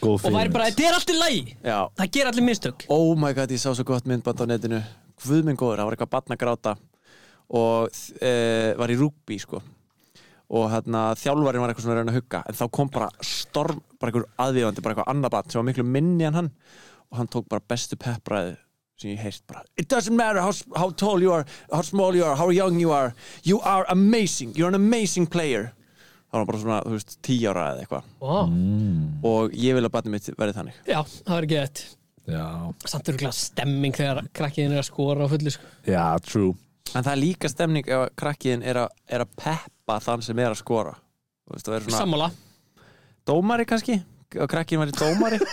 Góð og væri bara, þetta er allt í lagi. Já. það ger allir mistök. Oh my god, ég sá svo gott myndband á netinu. Guð minn góður, það var eitthvað barn að gráta. Og e, var í rúbí sko. Og hérna þjálfarinn var eitthvað svona að reyna að hugga. En þá kom bara storm, bara einhver aðvíðandi bara eitthvað annað barn sem var miklu minni en hann. Og hann tók bara bestu peppræði sem ég heirt bara It doesn't matter how, how tall you are, how small you are, how young you are You are amazing, you're an amazing player. Þá var bara svona, þú veist, tíu ára eða eitthvað. Wow. og ég vil að barnið mitt verði þannig. Já, það þetta já, samt eru glæð stemming þegar krakkiðin er að skora á fullu sko. já, true. En það er líka stemning ef krakkiðin er, að- er að peppa þann sem er að skora. Þú veist, það er svona sammála. Dómari kannski? Og krakkiðin væri dómari?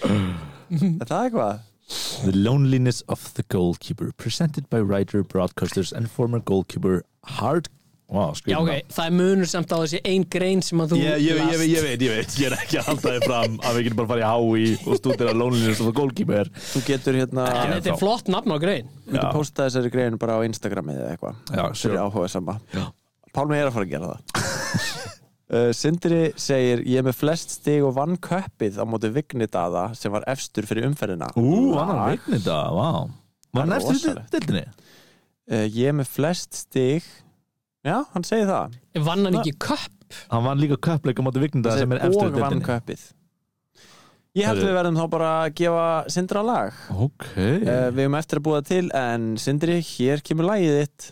Er það eitthvað? The Loneliness of the Goalkeeper presented by writer, broadcasters and former goalkeeper Hard wow, já ok, það er munur samt á þessi ein grein sem að þú Ég, ég, ég, ég, veit, ég veit, ég er ekki að halda þið fram að við getum bara farið í HÍ og stúdira Loneliness of the Goalkeeper Þú getur hérna en þetta er flott nafn á grein. Myndu Já. posta þessari greinu bara á Instagramið eða eitthvað? Já, fyrir sure. áhuga sama Já. Pálmi er að fara að gera það uh, Sindri segir ég er með flest stig og vann köppið á móti Vignidada sem var efstur fyrir umferðina. Ú, var hann vignir þetta, vá. Var hann eftir rosalegt. dildinni? uh, Ég er með flest stig. Já, hann segir það. Vann hann ekki köpp Hann vann líka köpleika móti vignir Hann þetta sem er eftir og vann dildinni köppið Ég held við verðum þá bara að gefa Sindra lag. Ok. Uh, Við höfum eftir að búa til en Sindri, hér kemur lagið þitt.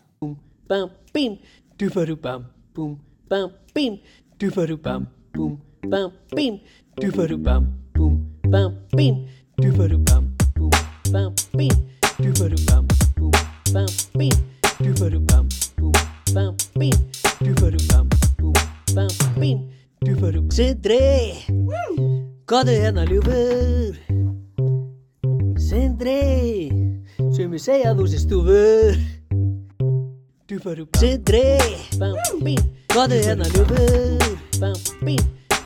Bam, bim, duparu bam, bum, bam, bim, Duvarubam, boom, bam, pim. Duvarubam, boom, bam, pim. Duvarubam, boom, bam, pim. Duvarubam, boom, bam, pim. Duvarubam, boom, bam, pim. Duvarubam, boom, bam, pim. Duvarubam. Sindre! Kada je na ljubir? Sindre! Sem je sejal, uzi stuvir. Duvarubam. Sindre! Bam, pim. Bum, bam, bim,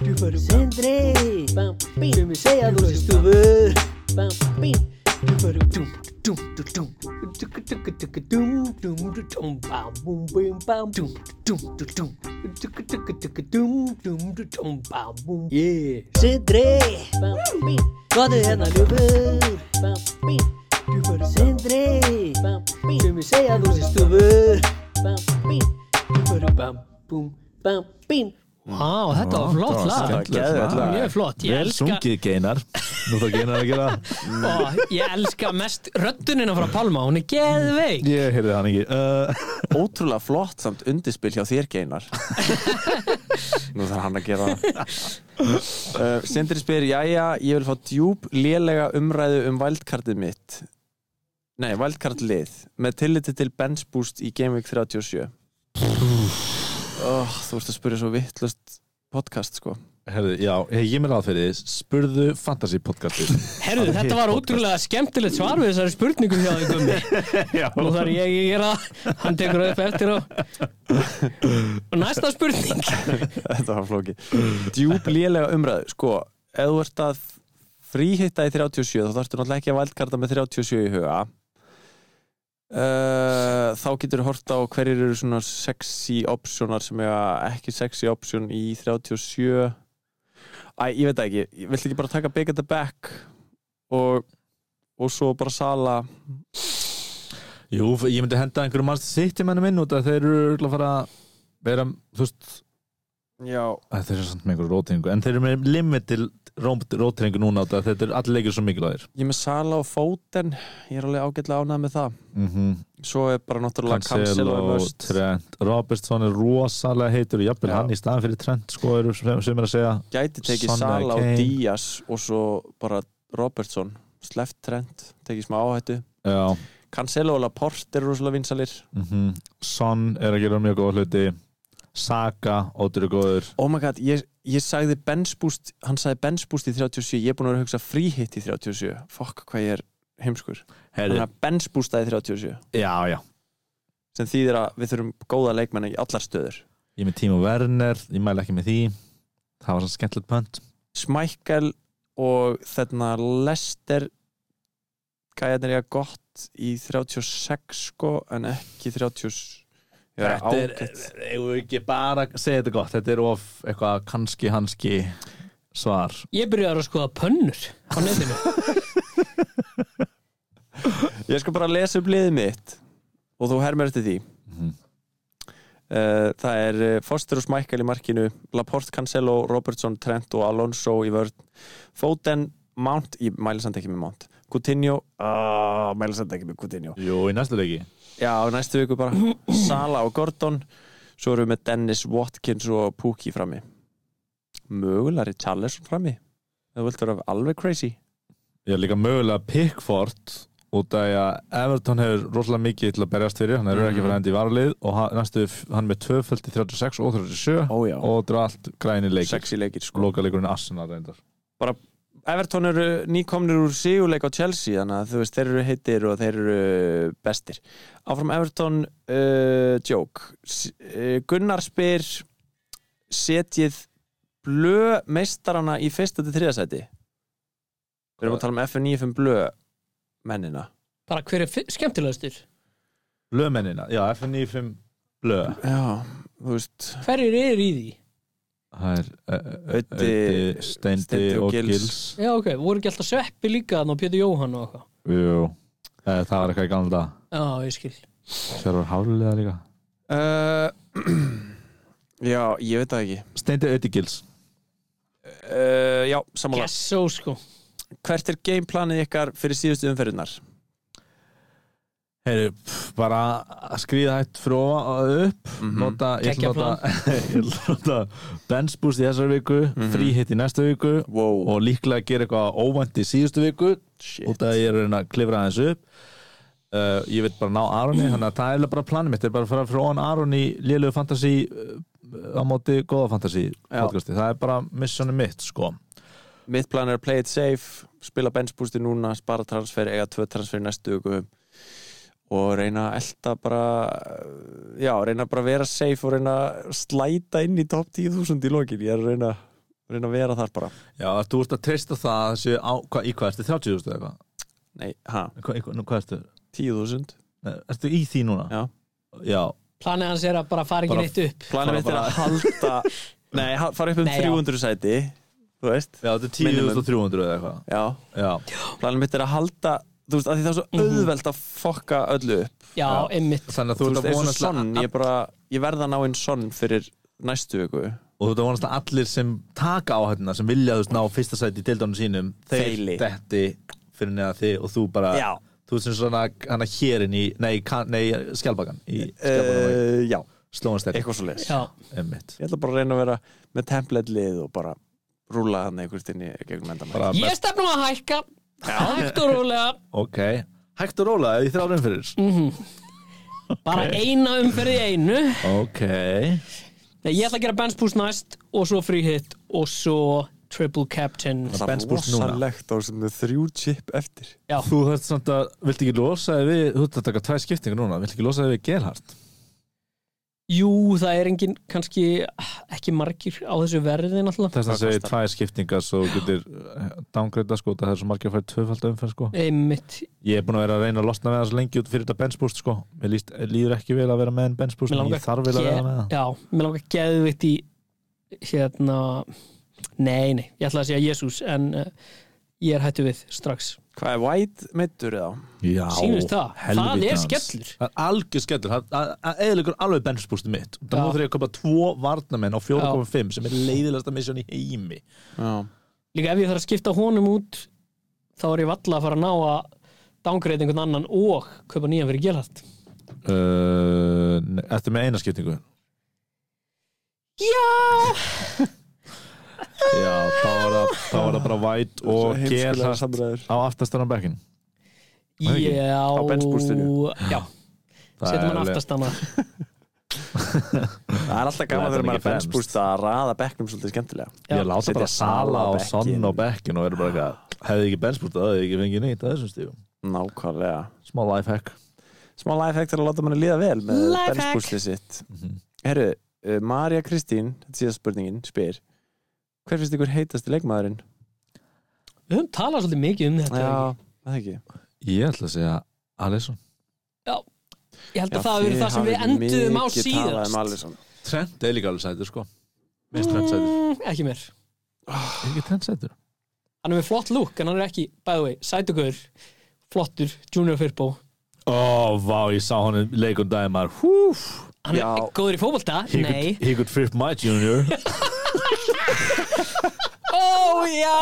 duparu bam, bum, bam, bim, duparu bam, bum, bam, bim, duparu Sindri, góðu hérna ljúfur Sindri, sem ég segja að þú sé stúfur Sindri Góðu hérna ljúfur Sindri Sem ég segja að þú sé stúfur Yeah Sindri Góðu hérna ljúfur Sindri Sem ég segja að þú sé stúfur Vá, þetta var flott þetta var geðveikt lag. Mjög flott, ég Vel elska sungið geinar. Nú þá geinar að gera og ég elska mest röddunina frá Pálma, hún er geðveik. Ég heyrði hann ekki. Uh, Ótrúlega flott samt undirspil hjá þér geinar. Nú þarf hann að gera það. Uh, Sindri spyr, jæja, ég vil fá djúb lélega umræðu um wildcardið mitt. Nei, wildcard lið með tilliti til bench boost í Game Week 37 oh, Þú ert að spyrja svo vittlust podcast sko. Herði, já, ég ég mér aðferði Spurðu fantasy Það er þetta var podcast. ótrúlega skemmtilegt svar við þessari spurningum hjá þig gummi. Já, Nú þarf ég að gera það, hann tekur upp eftir og og næsta spurning. Þetta var flóki Djúb lélega umræðu, sko. Ef þú ert að fríhitta í 37 þá þarfstu náttúrulega ekki að vældkarta með 37 í huga uh, þá getur þú hort á hverjir eru svona sexy optionar sem er ekki sexy option í 37 Æ, ég veit ekki, ég vill ekki bara taka big at the back og, og svo bara sala? Jú, ég myndi henda einhverju mannst sitt í mennum inn að þeir eru að fara að vera, þú veist Já, að þeir eru samt með einhverju rótringu en þeir eru með limit til rótringu núna að þetta er allir leikir svo mikilvægir. Ég er með sala og fóten ég er alveg ágætlega ánægð með það. Mm -hmm. svo er bara náttúrulega er must. Trent. Robertson er rosalega heitur jafnvel Já. hann í staðan fyrir Trent sko eru sem, er að segja. Gæti tekið Sala og. Díaz og svo bara Robertson. Sleft Trent, tekið smá áhættu. Cancelo og Laporte eru rosalega vinsalir mm Son er að gera mjög góða hluti Saka, Ótur er góður. Oh my god, ég, ég sagði bench boost hann sagði bench boost í 37 ég er búin að að hugsa free hit í 37 fokk hvað ég er heimskur. Herri, að bench boosta í 37 Já, já, sem þýðir að við þurfum góða leikmenn í allar stöður. Ég er með Timo Werner Ég mæla ekki með því. Það var svo skemmtilegt pönt Smækkel og þarna Lester gæðan er ég gott í 36 sko en ekki 30 ég er Þetta er, eigum við ekki bara segja þetta gott? Þetta er of eitthvað kannski hanski svar. Ég byrjaði að skoða pönnur á netinu. Ég skal bara lesa upp liðið mitt og þú hermir eftir því. Mhm. Uh, það er uh, Foster og Smækkel í markinu Laporte, Cancelo, Robertson, Trent og Alonso í vörð Foden, Mount, ég mæli samt ekki með Mount Coutinho, uh, mæli samt ekki með Coutinho. Jú, í næstu leiki. Já, næstu viku bara Sala og Gordon. Svo erum við með Dennis Watkins og Pukki frammi. Mögulega Richarlison frammi Það vilt vera alveg crazy. Er líka mögulega Pickford út af að Everton hefur rosalega mikið til að berjast fyrir, hann er Mhm. ekki fyrir endi í varalið og hann, næstu, hann með tvöföld í 36 og 37 Ó já, og þetta er allt græni leikir. Sexy leikir sko. Lokaleikurinn Arsenal reyndar Everton eru nýkomnir úr sigurleik á Chelsea þannig að þú veist, þeir eru heitir og þeir eru bestir. Áfram Everton uh, joke. Uh, Gunnar spyr setjið blö meistarana í fyrsta til þriðasæti Við erum að tala um FN95 blö mennina. Bara hver er skemmtilegastur? Blömennina, já, FNI5 Blö. Já, þú veist. Hverjir eru í því? Það er Öddi, Steindi og Gils. Gils. Já ok, voru ekki alltaf sveppi líka þannig og Pétur Jóhann og eitthvað? Jú, það var eitthvað í gamla Já, ég skil. Sér var hálulega líka. Uh, Já, ég veit það ekki. Steindi Öddi Gils. Uh, Já, samanlega Gessó sko. Hvert er gameplanið ykkar fyrir síðustu umferðunar? Heyri, pff, bara að skrýða hægt frá upp. Nota, ég ætla að Geggjað nota, ég ætla að nota bench boost í þessari viku Mhm. frí hitt í næstu viku Wow, og líklega gera eitthvað óvænt í síðustu viku shit. út af að ég er að reyna að klifra aðeins upp. Uh, ég veit bara ná Aroni þannig að það er bara planið mitt, er bara að fara frá hann Aron í lélögu fantasy uh, á móti góða podcasti, það er bara missioni mitt sko. Mitt plan er að play it safe spila benchboosti núna, spara transfer eiga tvö transfer í næstu viku og reyna að elda bara já, reyna bara að vera safe og reyna að slæta inn í top 10.000 í lokin, ég er að reyna reyna að vera þar bara Já, þú ert að treysta það að þessi á, hva, í hvað ertu, 30.000 eða eitthvað? Nei, ha, Hva, hvað ertu? 10.000 Nei, Ertu í því núna? Já. Já, Planið hans er að bara fara ekki neitt upp Planið mitt er að halda Nei, fara upp um Nei, já. 300 sæti þú veist, Já, þetta er Minimum. 10.300 eða eitthvað já Já, planið mitt er að halda, þú veist, að því það er svo Mhm. auðvelt að fokka öllu upp. Já, Já. einmitt. Þannig að þú veist, að eins og vonast sonn að ég, bara, ég verða að ná inn sonn fyrir næstu viku. Og þú að vonast að allir sem taka áhættina sem vilja þú veist ná fyrsta sæti í deildánum sínum Feili. þeir detti fyrir neða þig og þú bara Já, þú ert sem svona hana hérin í nei, kan, nei í skjálpagan uh, já. Slóanstætt eitthvað svo Já, emmitt Ég ætla bara að reyna að vera með template lið og bara rúla hann einhvert inn í gegnum endan bara ég stefnum að hækka Hægt og rólega. Ok. Hægt og róla í þrjár umfyrir Bara eina umferð í einu. Ok. Nei, Ég ætla að gera bench boost næst og svo free hit og svo triple captain. Það er rosalegt á sem er þrjú chip eftir. Já, þú þarft samt að vilt ekki losa við þú ert að taka tvær skiptingar núna. Vilt ekki losa við Gerhard jú, það er engin kannski ekki margir á þessu verði náttúrulega þess að segja kostar? tvær skiptingar svo getur downgreita sko það er svo margir að færa tvöfald umferð sko Einmitt, Ég er búin að vera að reyna að losna með það svo lengi út fyrir þetta benchboost sko. Mér líst, líður ekki vel að vera með en benchboost ég þarf vel að vera með það. Já, mér langar geðvitt í hérna Nei, nei, ég ætla að segja Jésús en uh, ég er hættu við strax Hvað er white meittur eða? Já, Sýnist það, það er skellur Það er algjör skellur, það það- það eðlikur alveg benchboostu mitt. Það Já. nú þurfa ég að köpa tvo varnamenn á 4.5 sem er leiðilegasta misjón í heimi. Já, Líka ef ég þarf að skipta honum út þá er ég valla að fara að ná að downgreita einhvern annan og kaupa nýjan fyrir gelhast Uh, ne- Ertu með eina skiptingu? Já, Já, þá var það, þá var það bara White og samræður á aftastan á bekkin. Það ekki? já Á bench boostinu? Já, Það setjum er hann alveg- aftast hana Það er alltaf gaman þegar maður er bensbúst að raða bekknum svolítið skemmtilega Ég láta bara Sala og bekkinn. Sonn á bekkin og verður bara eitthvað hefði ekki benspúrt að hefði ekki fengið neitt að þessum stífum Nákvæmlega Smá lifehack Smá lifehack til að láta manni líða vel með bensbústið sitt Mhm. Herru, uh, Marja Kristín þetta síðast spurningin, spyr Hver finnst ykkur heitasti leikmaðurinn? Við höfum talað svolítið mikið um þetta Já, það ekki? Ég ætla að segja Alisson. Ég held að það hafi verið það sem við enduðum á síðast. Um. Trent er líka alveg sætur sko. Minnst Trent sætur. Mm, Ekki mér. Er ekki Trent sætur? Hann er með flott look en hann er ekki, by the way, sætugur flottur, junior Firpo. Ó, vá, ég sá hann leikum dæmar Húf Hann er Já. góður í fótbolta, He nei. could, he could flip my junior Ó, já!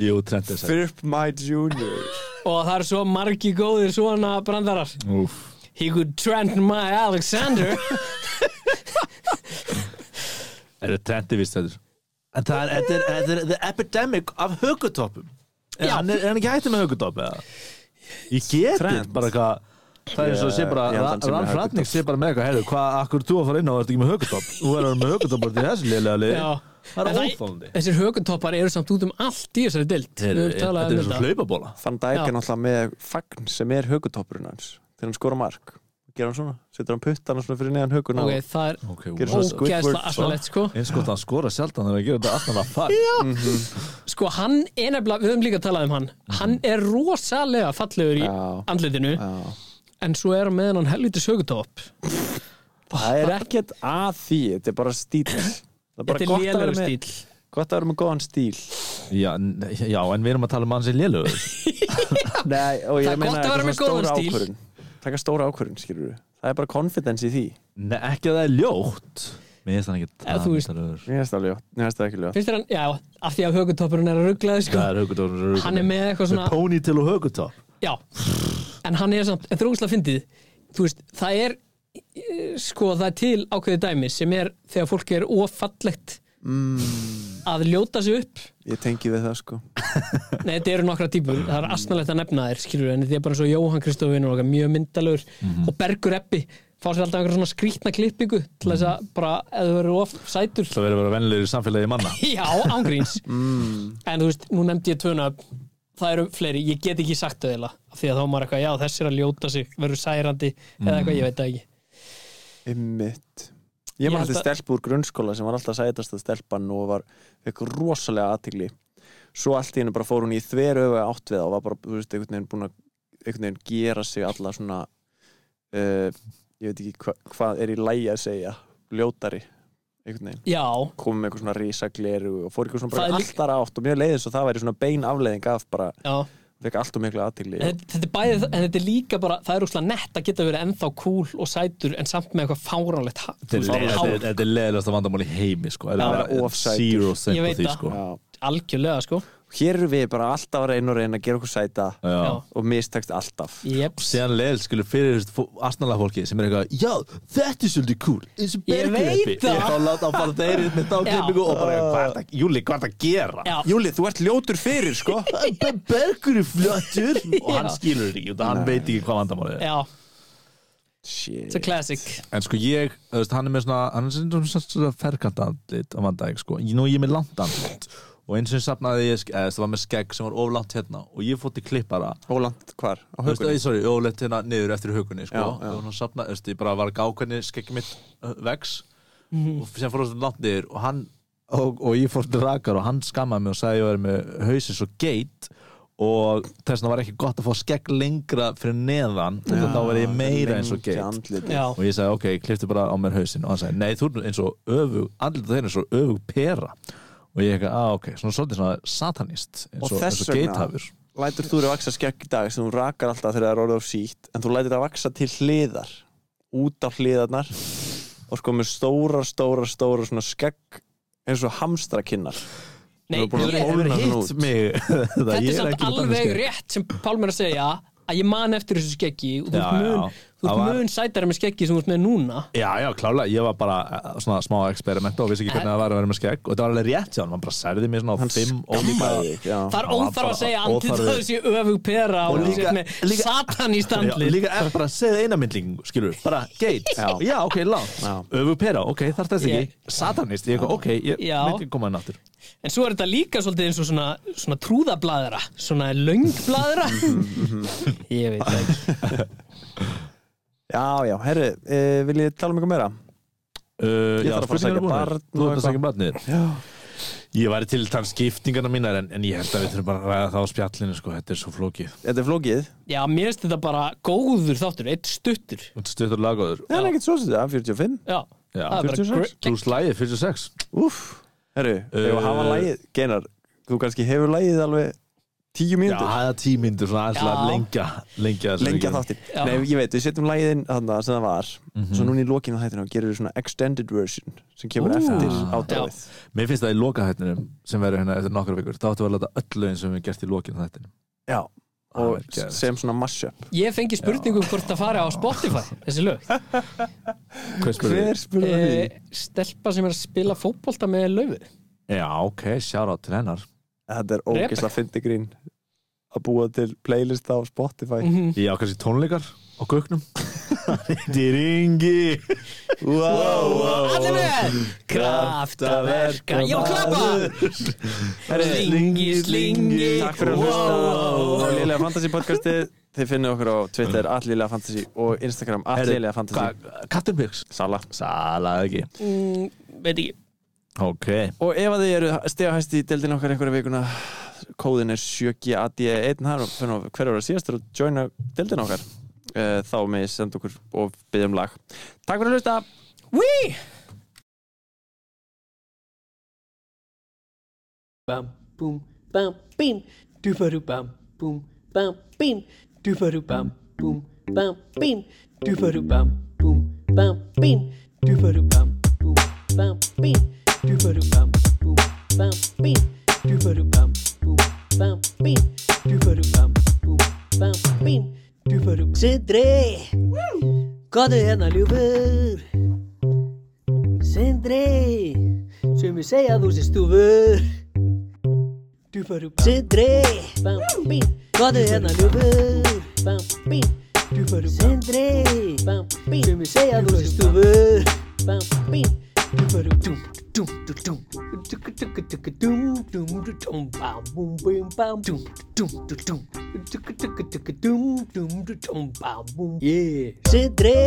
Jú, Trent er sætur Firp my junior. Og það eru svo margi góðir svona brandarar. Úf He could trend my Alexander. Er það Trent er vist sætur En það er, þetta er, þetta er the epidemic af högutoppum Er Já. hann, er hann ekki hættið með högutopp eða? Ég get Trent? þetta bara hvað Það er eins og sé bara, held hann sé bara með eitthvað, heyrðu, hvað, akkur þú að fara inn á? Og ert ekki með högutopp Þú verður með högutopp bara til þessi liðlega lið Já. Það er óþólandi Þessir höguntoppar eru samt út um allt í þessari dild Þetta er um eins og þetta. hlaupabóla. Fann Dæk Já. er náttúrulega með fagn sem er högutoppurinn hans þegar hann skora mark. Gera hann svona, setur hann puttan svona fyrir neðan höguna Ok, það er svona ógeðslega aðsnalett sko. Eins gott að skora sjaldan þegar að gera þetta alltaf að fara Sko hann er nefnilega, við höfum líka talað um hann. Hann er rosalega fallegur í Já. En svo er hann með hann helvítið sögutopp. Það er ekkert að því, þetta er bara stíl Það er bara Þetta er gott að vera með, stíl gott að vera með góðan stíl. Já, já, en við erum að tala um hann sem lélögur Nei, og Það ég er meina gott að með svona góðan stóra stíl. ákvörðun. Taka stóra ákvörðun, skilur við Það er bara confidence í því. Nei, ekki að það er ljótt. Mér finnst hann ekki Eða, þú veist- ljótt Mér finnst það ljótt, mér finnst það ekki ljótt. Finnst þér hann, já, af því að högutoppurinn er að rugglaði sko. Það er högutopp Hann er með eitthvað svona Ponytail og högutopp. Já, en hann er samt, en það ógæslega fyndið. Þú veist, það er eh, sko, það er til ákveðið dæmi sem er þegar fólk er ofallegt mm. að ljóta sig upp. Ég tengi við það sko. Nei, þetta eru nokkra típur, það er astnalegt að nefna þér skilur, en þetta er bara svo Jóhann Kristóf vinnur okkar mjög myndalögur og Bergur Eppi fá sér alltaf einhver svona skrítna klippingu til þess að bara, ef þú verður of sætur. Það verður að vera vennilegur í samfélagi manna. Já, ángríns En þú veist, nú nefndi ég tvöna Það eru fleiri, ég get ekki sagt það eða því að þá er maður eitthvað, já þessi er að ljóta sig verður særandi eða eitthvað, ég veit það ekki. Ymmit Ég þetta að- stelp úr grunnskóla sem var alltaf sætast að stelpan og var eitthvað rosalega aðtigli Svo allt í hennu bara fór hún í þveröfu átt við það og var bara, þú veist, einhvern veginn búin að einhvern veginn gera sig alla svona uh, ég veit ekki hva, hvað er í lægi að segja ljótari, einhvern veginn Já, komið með eitthvað svona risagleru og fór eitthvað svona Það bara alltaf átt og mjög leiðis og það væri svona bein afleiðing af bara, já fekk allt og miklu aðtigli En þetta, er bæðið, en þetta er líka bara það er úrslega nett að geta verið ennþá cool og sætur en samt með eitthvað fáránlegt Þetta er þú veist, le- hár. þetta er- þetta er leðilegasta vandamál í heimi sko. Þetta er sætur. Zero Ég veit sympathy það. sko. Já. algjörlega sko Hér eru við bara alltaf að reyna og reyna að gera okkur sæta Já. Og mistekst alltaf. Jeps. Síðan leðil skilur fyrir astnala fólki sem er eitthvað, já, þetta er svolítið cool. Eins og Ég bergur veit það. Þá láta að fara þeir með þá Já. klippingu og bara, hvað er það, Júli, hvað er það að gera? Já, Júli, þú ert ljótur fyrir, sko. Be- Bergur er flottur. Og hann skilur ekki, og hann veit ekki hvað vandamálið er. Já, Shit. It's a classic. En sko ég, þú veist, hann er með svona hann er svona, svona ferkantandlit á vandæk, sko, nú ég er með langt andlit og eins og ég sapnaði ég, eða það var með skegg sem var oflant hérna og ég fótt í klippara. Óland, hvar? Á hökunni? ei, sorry, oflant hérna niður eftir hugunni, sko. Já, já. og hann sapnaði, þú veist, ég bara var að gá hvernig skeggið mitt uh, vex. Og sem fór það langt niður og hann og, og ég fór til rakar og hann skammaði mig og sagði að ég var með hausinn svo geit. Og þess vegna var ekki gott að fá skegg lengra fyrir neðan og þá var ég meira eins og Lengi geit. andlitið. Já, og ég sagði ok, kliftu bara á mér hausinn. Og hann sagði, nei, þú ert eins og öfug andlita þeir eins og öfug pera og ég ekki, að ok, svona svolítið svona satanist eins Og og, þess eins og vegna- geithafur Lætur þú þér að vaksa skegg í dag sem þú rakar alltaf þegar það er orðið á sítt en þú lætur það að vaksa til hliðar út á hliðarnar og sko með stóra, stóra, stóra svona skegg eins og hamstrakinnar nei, er ég- hefur hitt mig þetta er samt alveg rétt sem Pálmur er að segja. að ég man eftir þessu skeggi og þú mun. Þú ert var- mun sætari með skeggi sem þú ert með núna. Já, já, klálega, ég var bara eh, svona smá experiment og vissi ekki hvernig það var að vera með skegg. Og þetta var alveg rétt hjá hann, bara særði mig svona á fimm ólíka já. Það er óþarf að segja andið það sé öfug pera og, Og og líka- líka, með líka- satan í Já, standli líka er bara að segja eina myndling skilur, bara gate, Já. já, ok, langt Já. öfu pera, ok, þarf þess ekki. Ég- satanist, ég ok, ég Já. myndi koma hann aftur. En svo er þetta líka svolítið eins og svona, svona trúðablaðra Svona löngblaðra Ég veit það ekki já, já, herri, e, vil ég tala um eitthvað meira? uh, Ég já, þarf að fara að búnar. barn þú ert að segja barnið. Já. Ég væri til þann skiptingarna mínar en, en ég held að við þurfum bara að ræða það á spjallinu sko, þetta er svo flókið. Þetta er flókið. Já, mér finnst þetta bara góður þáttur, eitt stuttur. Þetta stuttur lagaður Það er ekkert svo sem þetta, 45 Já, Já, það er bara 46. gre- pluss lagið 46 Úff, herru, ef að hafa Uh, lagið? Genar, þú kannski hefur lagið alveg tíu Já, mínútur það er tímyndur svona aðeins til að Já. lengja lengja, lengja þáttir Já. Nei, ég veit, við setjum lagið inn þannig sem það var. Svo núna í lokinu á þættinu gerir við svona extended version sem kemur Ú. eftir ádáið Mér finnst það í lokahættinum sem verður hérna eftir nokkra vikur. Þá áttu að láta öll lögin sem við gert í lokinu þættinum. Já, og geðveikt. sem svona mashup. Ég fengi spurningu um hvort það fari á Spotify Þessi lög. Hver spurði? Hver spurði? E, því? Stelpa sem er að spila fótbolta með löfu Já, ok, out til hennar Þetta er ógeðslega fyndi grín að búa til playlist á Spotify. Mhm. Já, kannski tónleikar á gögnum. Þetta er yngi Allir með Kraftaverka Já, klappa Slingi, slingi. Takk fyrir að hlusta. Wow. á Lilega Fantasy podcastið. Þið finnið okkur á Twitter Allilega Fantasy og Instagram Allilega Fantasy. Captain Pigs Sala. Sala ekki. Mm, Veit ekki Ok. Og ef að þið eru stegahæst í deildin okkar einhverja vikuna kóðin er 7GAD1 þar og fyrir hver ára síðastur að joina deildin okkar. Uh, þá með senda okkur og byggja um lag. Takk fyrir að hlusta. Wee Bam, boom, bam, bim Dubaru bam, boom, bam, bim Dubaru bam, boom, bam, bim Dubaru bam, boom, bam, bim Dubaru bam, boom, bam, bim Dubaru bam, boom, bam, bim Dubaru bam, boom, bam, bim Dubaru bam, boom, bam, bim Dubaru Sindri Góðu hérna ljúfur Sindri Sem ég segja að þú sé stúfur Sindri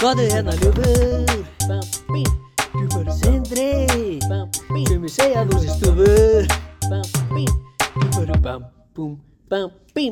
Góðu hérna ljúfur Sindri Sem ég segja að þú sé stúfur Yeah Sindri Góðu hérna ljúfur Sindri Sem ég segja að þú sé stúfur Bam, bim, bam, bum, bam, bim